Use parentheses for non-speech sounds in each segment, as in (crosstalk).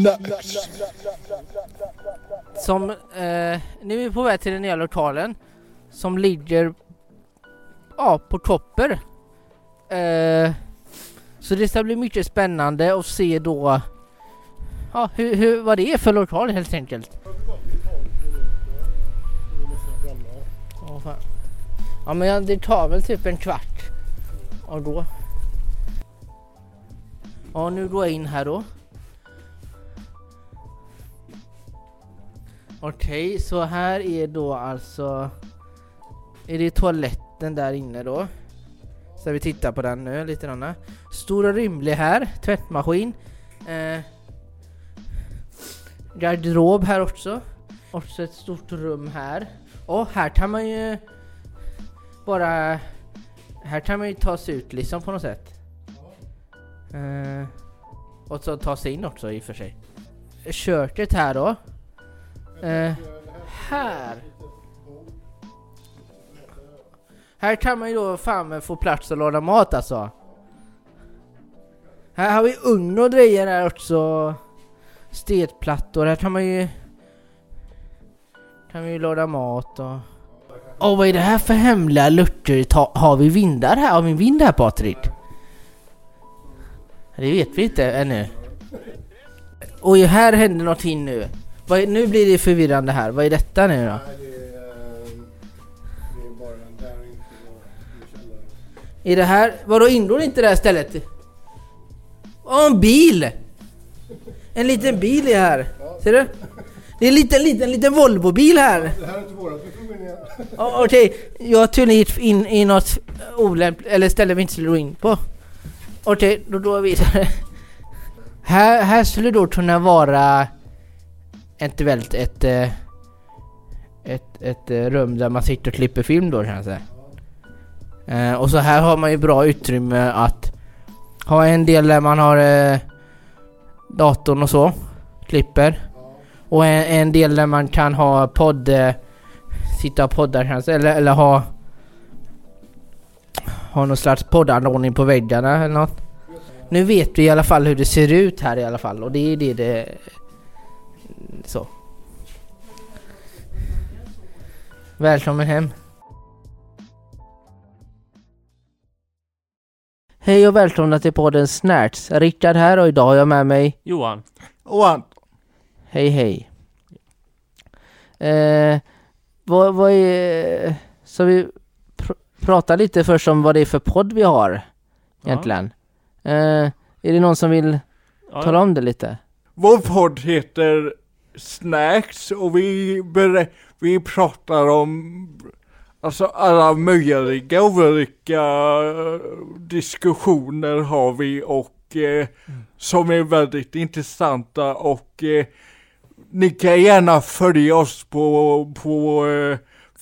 Snacks. Som, eh, nu är vi på väg till den nya lokalen som ligger ja, på Topper. Eh, så det ska bli mycket spännande att se då ja, hur, hur, vad det är för lokal helt enkelt. Fan. Ja men det tar väl typ en kvart. Och då. Ja nu går jag in här då. Okej, så här är då alltså... Är det toaletten där inne då? Så vi tittar på den nu lite grann. Stor och rymlig här, tvättmaskin. Eh, garderob här också. Också ett stort rum här. Och här kan man ju bara... Här kan man ju ta sig ut liksom på något sätt. Eh, och så ta sig in också i och för sig. Köket här då. Eh, här. Här kan man ju då fan få plats att laga mat alltså. Här har vi ugn och grejer här också. Stekplattor, här kan man ju... Kan vi ju laga mat och... Åh vad är det här för hemliga luckor? Ta- Har vi vindar här? Har vi en vind här Patrik? Det vet vi inte ännu. Oj, här händer någonting nu. Vad nu blir det förvirrande här. Vad är detta nu då? Nej, det är, eh, det är bara där inte. Är det här... Vadå ingår inte det här stället? Åh, en bil! En liten bil är här. Ser du? Det är en liten, liten, liten Volvo-bil här. Det här är inte vårat, vi får gå in igen. Okej, jag tydligen gick in i något olämpligt, eller ställe vi inte skulle gå in på. Okej, då går vi vidare. Här, här skulle då kunna vara eventuellt eh, ett, ett, ett, ett rum där man sitter och klipper film då kanske. Eh, och så här har man ju bra utrymme att ha en del där man har eh, datorn och så, klipper. Och en, en del där man kan ha podd, eh, sitta och podda kanske, eller, eller ha ha någon slags poddanordning på väggarna eller något. Nu vet vi i alla fall hur det ser ut här i alla fall och det är det det... Så. Välkommen hem. Hej och välkomna till podden Snärts. Rickard här och idag har jag med mig Johan. Anton. Hej hej. Eh, vad, vad är... Så vi pr pratar lite först om vad det är för podd vi har egentligen. Eh, är det någon som vill Ja, tala om det lite? Vår podd heter Snacks och vi, vi pratar om alltså alla möjliga olika eh, diskussioner har vi och eh, som är väldigt intressanta och eh, ni kan gärna följa oss på, på eh,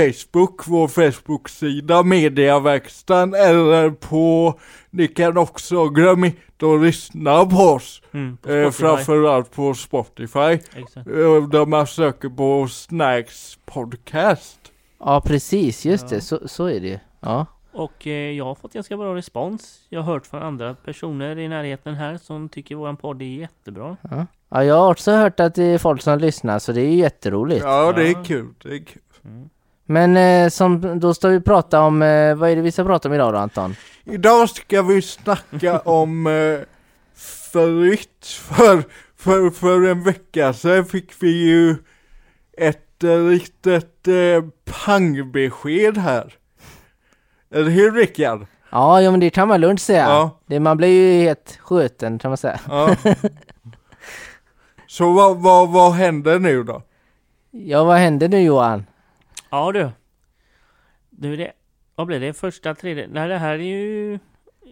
Facebook, vår Facebook-sida Mediaverkstan eller på, ni kan också glömma inte att lyssna på oss. Mm, på Eh, framförallt på Spotify. Exakt. Eh, där man söker på Snacks podcast. Ja precis, just Ja. det. Så, så är det. Ja. Och eh, jag har fått ganska bra respons. Jag har hört från andra personer i närheten här som tycker våran podd är jättebra. ja. Ja, jag har också hört att det är folk som lyssnar så det är jätteroligt. Ja, det är kul. Det är kul. Mm. Men eh, som, då ska vi prata om, eh, vad är det vi ska prata om idag då Anton? Idag ska vi snacka (laughs) om eh, flytt. För, för, för en vecka sedan fick vi ju ett eh, litet eh, pangbesked här. Eller hur Rickard? Ja, ja men det kan man lugnt säga. Ja. Det, man blir ju helt skjuten kan man säga. Ja. (laughs) Så vad, vad, vad händer nu då? Ja, vad händer nu Johan? Ja du. Nu är det, vad blir det? Första, tredje? Nej det här är ju...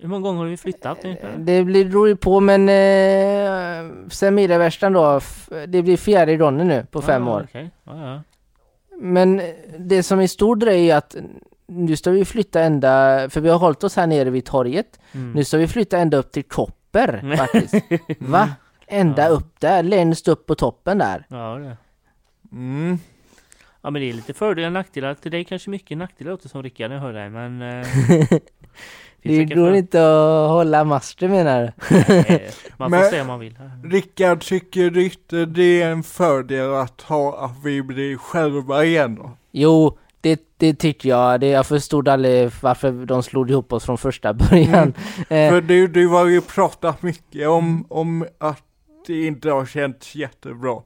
Hur många gånger har vi flyttat ungefär? Det blir, beror ju på men eh, sen Middavärstan då, f- det blir fjärde gången nu på fem Ja, år. okej. Ja, ja. Men eh, det som är stor grej är att nu ska vi flytta ända, för vi har hållit oss här nere vid torget. Mm. Nu ska vi flytta ända upp till Kopper (laughs) faktiskt. Va? Ända Ja. upp där, längst upp på toppen där. Ja, det. Mm. Ja men det är lite fördelar och nackdelar. Till dig kanske mycket nackdelar låter som Rickard när jag hör dig men... Eh, (laughs) Det går fram- inte att hålla master menar du? Nej, Man får Men- säga om man vill. Rickard, tycker du inte det är en fördel att ha att vi blir själva igen då? Jo, det, det tycker jag. Det, jag förstod aldrig varför de slog ihop oss från första början. Eh, För du, du har ju pratat mycket om, om att det inte har känts jättebra.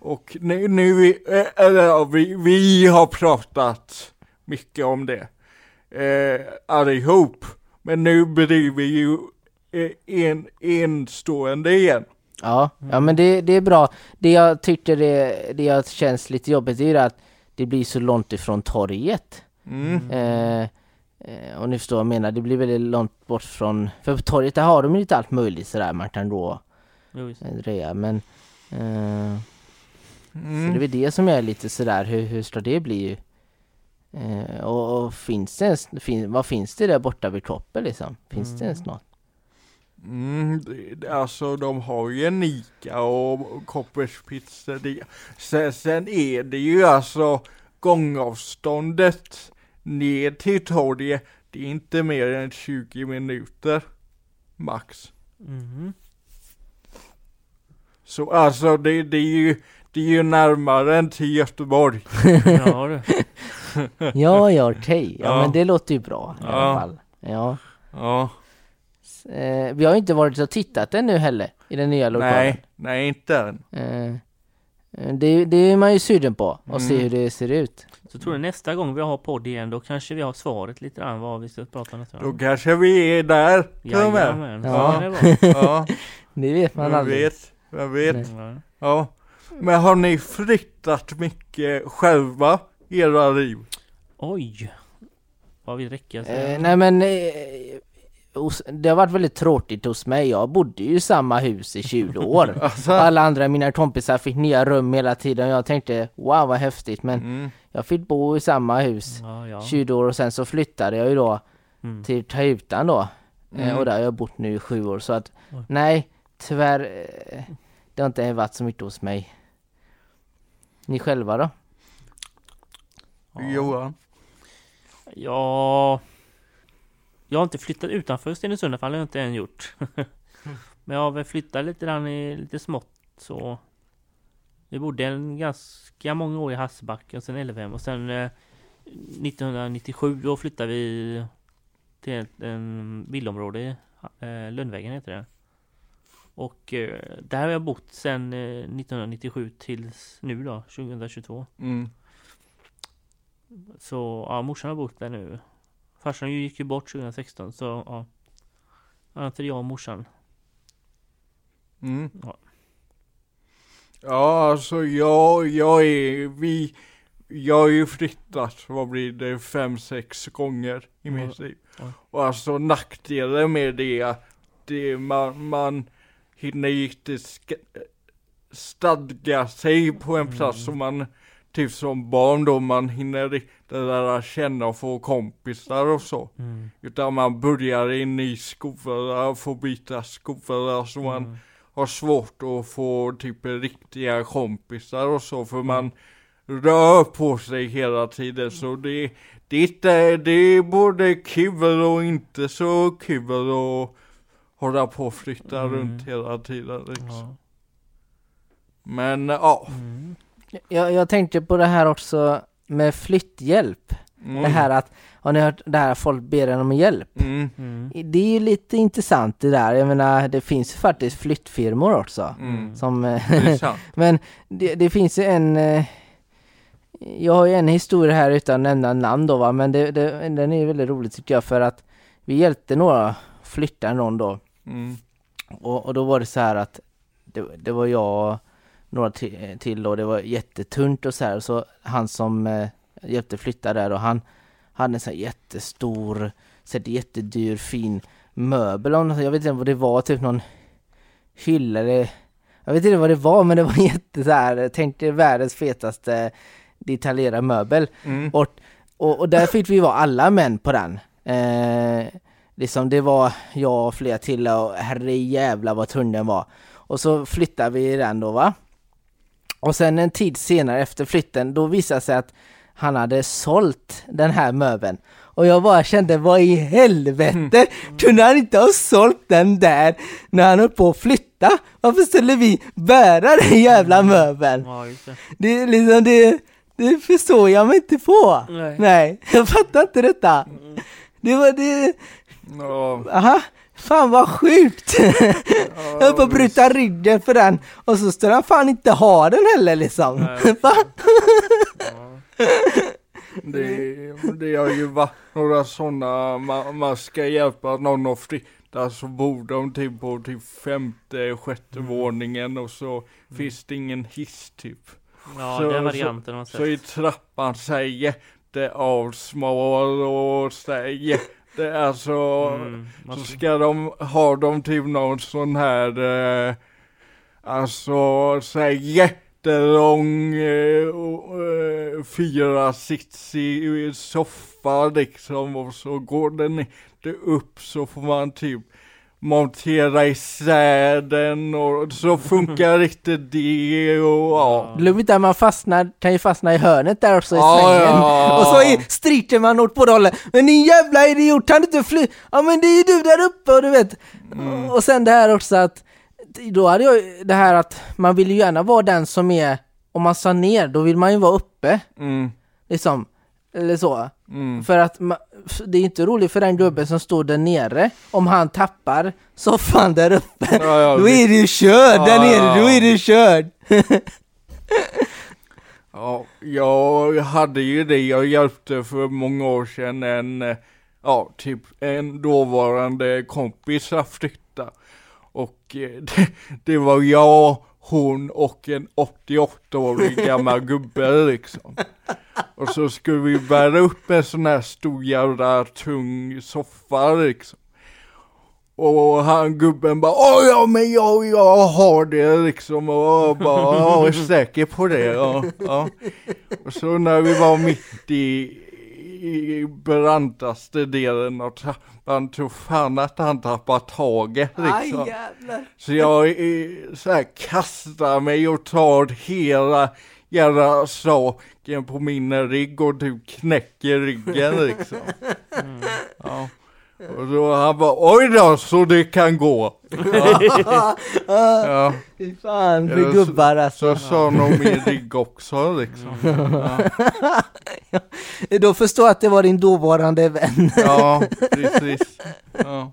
Och nu, nu vi, eh, eller vi, vi har pratat mycket om det. Eh, allihop. Men nu blir vi ju eh, en, enstående igen. Ja, ja men det, det är bra. Det jag tyckte det, det jag känns lite jobbigt är att det blir så långt ifrån torget. Mm. Eh, eh, och ni förstår vad jag menar, det blir väldigt långt bort från, för på torget där har de ju lite allt möjligt sådär man kan då Jo, eh, dreja men eh, är Mm. väl det som är lite sådär, hur, hur ska det bli? Eh, och, och finns det ens, fin, vad finns det där borta vid toppen liksom? Finns det ens Mm. något? Mm, det- det- alltså de har ju en Ica och Koppers pizzeria. Sen, sen är det ju alltså gångavståndet ner till torget, det är inte mer än 20 minuter max. Mhm. Så alltså det, det är ju det är ju närmare än till Göteborg. (laughs) Ja du. (laughs) Ja, ja, okej. Ja, Ja. men det låter ju bra i Ja. alla fall. Ja. Ja, Eh, vi har ju inte varit och tittat ännu heller i den nya lokalen. nej, nej inte än. Eh, eh, det, det är man ju sugen på och se Mm. hur det ser ut. Så tror jag nästa gång vi har podd igen då kanske vi har svaret lite grann vad vi ska prata om nästa Då gång. kanske vi är där till och med. Jajamän, så Ja. kan det vara. Ja, (laughs) Det vet man vem aldrig. vet, vem vet. Nej. Ja. Men har ni flyttat mycket själva i era liv? Oj! Vad vill räcka säga? Eh, nej men eh, det har varit väldigt tråkigt hos mig. Jag bodde ju i samma hus i 20 (laughs) år. Alltså, Alla andra mina kompisar fick nya rum hela tiden. Jag tänkte wow vad häftigt men mm, jag fick bo i samma hus Ja, ja. 20 år och sen så flyttade jag ju då Mm. till Tajutan då. Eh, Mm. och där har jag bott nu i sju år så att Oj. nej tyvärr eh, det har inte varit så mycket hos mig. Ni själva då? Johan. Ja... Jag har inte flyttat utanför Stenungsund i alla fall, har jag inte än gjort. (laughs) Men jag har väl flyttat lite grann i lite smått så... Vi bodde en ganska många år i Hasselbacken, sen Älvhem och sen eh, 1997 då flyttade vi till ett en villaområde, i, eh, Lönnvägen heter det. Och eh, där har jag bott sen eh, 1997 tills nu då, 2022. Mm. Så ja, morsan har bott där nu. Farsan gick ju bort 2016 så ja. Annat är jag och morsan. Mm. Ja. Ja, alltså jag, jag är, vi, jag har ju flyttat, vad blir det, fem, sex gånger i mitt Ja. liv. Ja. Och alltså nackdelen med det är att det, man, man hinner inte sk- stadga sig på en plats Mm. som man, typ som barn då, man hinner inte lära känna och få kompisar och så. Mm. Utan man börjar i en ny skola, får byta skola, så man Mm. har svårt att få typ riktiga kompisar och så för man rör på sig hela tiden så det, det, är det är både kul och inte så kul att hålla på och flytta Mm. runt hela tiden liksom. Ja. Men ja. Mm. Jag, jag tänkte på det här också med flytthjälp. Mm. Det här att, har ni hört det här att folk ber en om hjälp? Mm. Mm. Det är ju lite intressant det där. Jag menar det finns ju faktiskt flyttfirmor också. Mm. Som, eh, Det (laughs) sant. men det, det finns ju en eh, Jag har ju en historia här utan att nämna namn då va, men det, det, den är väldigt rolig tycker jag för att vi hjälpte några flytta någon då Mm. och, och då var det så här att det, det var jag och några till, och det var jättetunt och så här så han som eh, hjälpte flytta där och han hade en sån här jättestor, så här jättedyr fin möbel jag vet inte vad det var, typ någon hylla eller jag vet inte vad det var men det var (laughs) jätte så här, tänk dig världens fetaste detaljerade möbel Mm. och, och, och där fick vi vara alla män på den. Eh, liksom det var jag och flera till och herre jävla vad tung den var. Och så flyttade vi den då va. Och sen en tid senare efter flytten, då visade sig att han hade sålt den här möbeln. Och jag bara kände, vad i helvete? Kunde han inte ha sålt den där när han höll på att flytta? Varför skulle vi bära den jävla möbeln? Ja, just det. Det liksom, det, det förstår jag mig inte på. Nej. Nej, jag fattar inte detta. Det var det, Ja, aha, fan vad sjukt. Jag höll på att bryta ryggen för den och så skulle han fan inte ha den heller liksom. Nej. (laughs) Va? det, det har ju varit några sådana, man, man ska hjälpa någon att flytta så bor de typ på typ femte, sjätte våningen och så finns det ingen hiss typ. Ja, Så- den varianten har man Så i sett. trappan så är jätteavsmal och så är jätte, alltså Mm, så ska- de, ha de typ någon sån här, eh, alltså så här jättelång, eh, och, eh, fyra sitsig soffa liksom och så går den inte upp så får man typ montera isär den och så funkar (laughs) inte det och ja. Glöm inte att man fastnar, kan ju fastna i hörnet där också i Ja, svängen. ja. Och så är, striker man åt båda hållen. Men din jävla idiot, kan du inte fly? Ja men det är ju du där uppe och du vet. Mm. Och sen det här också att, då hade jag det här att man vill ju gärna vara den som är, om man sa ner, då vill man ju vara uppe. Mm, Liksom. Eller så. mm. För att det är inte roligt för den gubben som står där nere om han tappar soffan där uppe. Ja, ja, Då är det ju körd där nere, då är det körd. Ja, jag hade ju det, jag hjälpte för många år sedan en, ja, typ en dåvarande kompis att flytta. Och eh, (laughs) det, det var jag, hon och en 88-årig gammal gubbe liksom. Och så skulle vi bära upp en sån här stor jävla tung soffa liksom. Och han gubben bara Åh ja men jag, jag har det liksom och jag bara jag är säker på det ja, ja. Och så när vi var mitt i, i brantaste delen av trappan tror fan att han tappade taget liksom. Aj jävlar. Så jag så här kastar mig och tar hela jävla saken på min rygg och typ knäcker ryggen liksom. Ja. Och då han bara oj då så det kan gå. Ja, (laughs) ja. Fy fan för Ja, gubbar alltså. så sa nog min rygg också liksom. (laughs) Ja, Då förstår jag att det var din dåvarande vän. ja precis. Ja.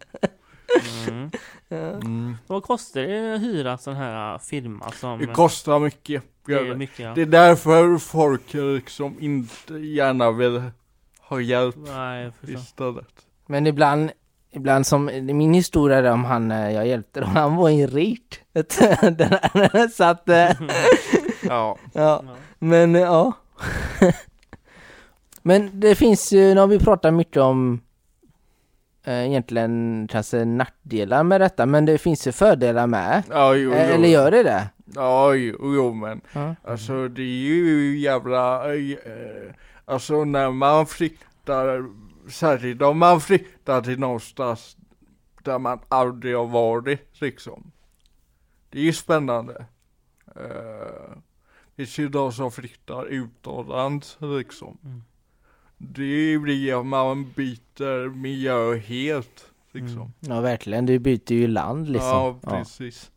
Mm. Mm. Vad kostar det att hyra sån här firma som... Det kostar mycket. det är mycket, ja. Det är därför folk liksom inte gärna vill ha hjälp Nej, istället. Men ibland, ibland som min historia där om han eh, jag hjälpte då, han var rit. (laughs) Den här, Så att, (laughs) Ja. ja. Men eh, ja. (laughs) Men det finns ju, nu har vi pratat mycket om eh, egentligen kanske nackdelar med detta, men det finns ju fördelar med. Ja, jo, jo. Eller gör det det? Ja, jo, jo men Ja. alltså det är ju jävla, eh, alltså när man flyttar, särskilt om man flyttar till någonstans där man aldrig har varit liksom. Det är ju spännande. Uh, det finns ju de som flyttar utomlands liksom. Mm. Det blir att man byter miljö helt liksom. Mm. Ja verkligen, du byter ju land liksom. Ja, precis.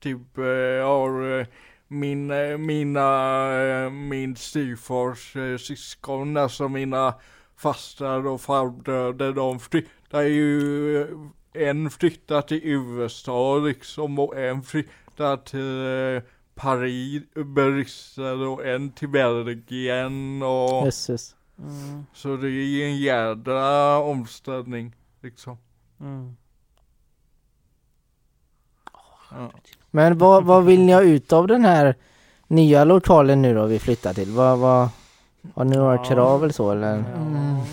Typ, eh, har eh, min, mina, min styvfars eh, syskon, alltså mina fastrar och farbröder, de flyttar ju, eh, en flyttar till USA liksom och en flyttar till eh, Paris, Bryssel och en till Belgien och Jösses. Mm. så det är ju en jädra omställning liksom. Mm. Ja. Men vad, vad vill ni ha ut av den här nya lokalen nu då vi flyttar till? Vad, vad, har ni några Ja. krav eller så eller? Ja.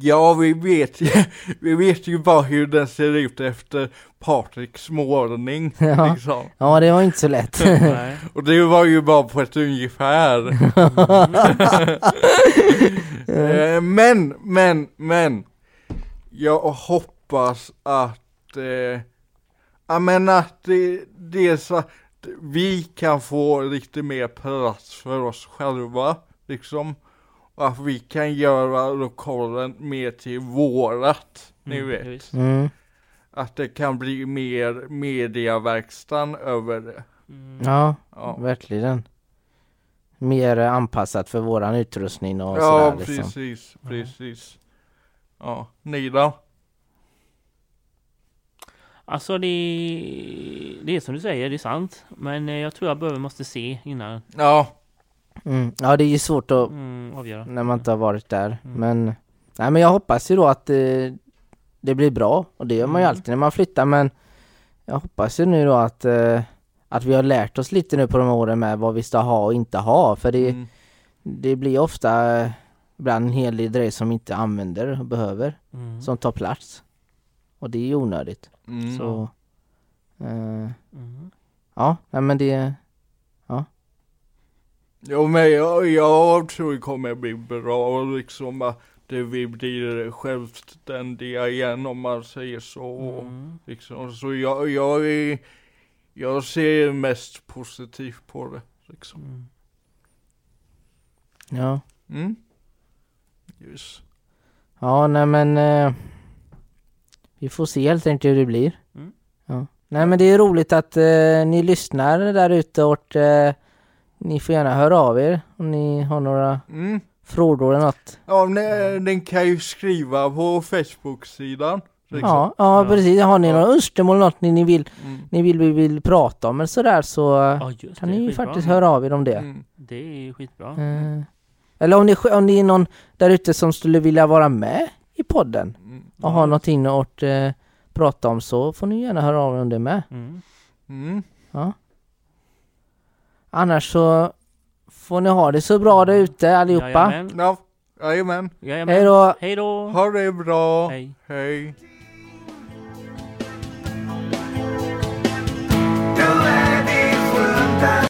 Ja, vi vet ju, (laughs) vi vet ju bara hur den ser ut efter Patriks målning. (laughs) Ja. Liksom. Ja det var inte så lätt. (laughs) Nej. Och det var ju bara på ett ungefär. Eh, men, men, men. Jag hoppas att, eh, ja men att det, det är så, vi kan få lite mer plats för oss själva, liksom. Och att vi kan göra lokalen mer till vårat, ni Mm, vet. visst. Mm. Att det kan bli mer mediaverkstan över det. Mm. Ja, Ja, verkligen. Mer anpassat för våran utrustning och ja sådär liksom. precis, Ja. precis. Ja, ni då? Alltså det, det är som du säger, det är sant. Men eh, jag tror jag behöver måste se innan Ja, Mm. Ja, det är ju svårt att mm, avgöra. när man inte har varit där. Mm. Men, nej, men jag hoppas ju då att eh, det blir bra. Och det gör man ju Mm. alltid när man flyttar. Men jag hoppas ju nu då att, eh, att vi har lärt oss lite nu på de åren med vad vi ska ha och inte ha. För det, mm. det blir ofta ibland en hel del grejer som vi inte använder och behöver. Mm. Som tar plats. Och det är ju onödigt. Mm. Så, eh, Mm. ja, nej, men det, Jo men jag, jag tror det kommer bli bra liksom att det vi blir självständiga igen om man säger så. Mm. Liksom. Så jag, jag, är, jag ser mest positivt på det. Liksom. Mm. ja. Mm. Yes. Ja, nej men eh, vi får se helt enkelt hur det blir. Mm. Ja. Nej men det är roligt att eh, ni lyssnar där ute och eh, ni får gärna höra av er om ni har några Mm. frågor eller något. Ja, ni, den kan ju skriva på Facebook-sidan. Liksom. Ja, ja, precis. Har ni Ja. några önskemål, något ni, ni vill, Mm. ni vill, vill, vill prata om eller sådär så Ja, just kan det, ni ju faktiskt höra av er om det. Mm. Det är skitbra. Eh, eller om ni, om ni är någon där ute som skulle vilja vara med i podden Mm och har någonting att eh, prata om så får ni gärna höra av er om det med. Mm. Mm. Ja. Annars så får ni ha det så bra där ute allihopa. Jajamän. Ja, jajamän. jajamän. Hej då. Hej då. Ha det bra. Hej. Hej.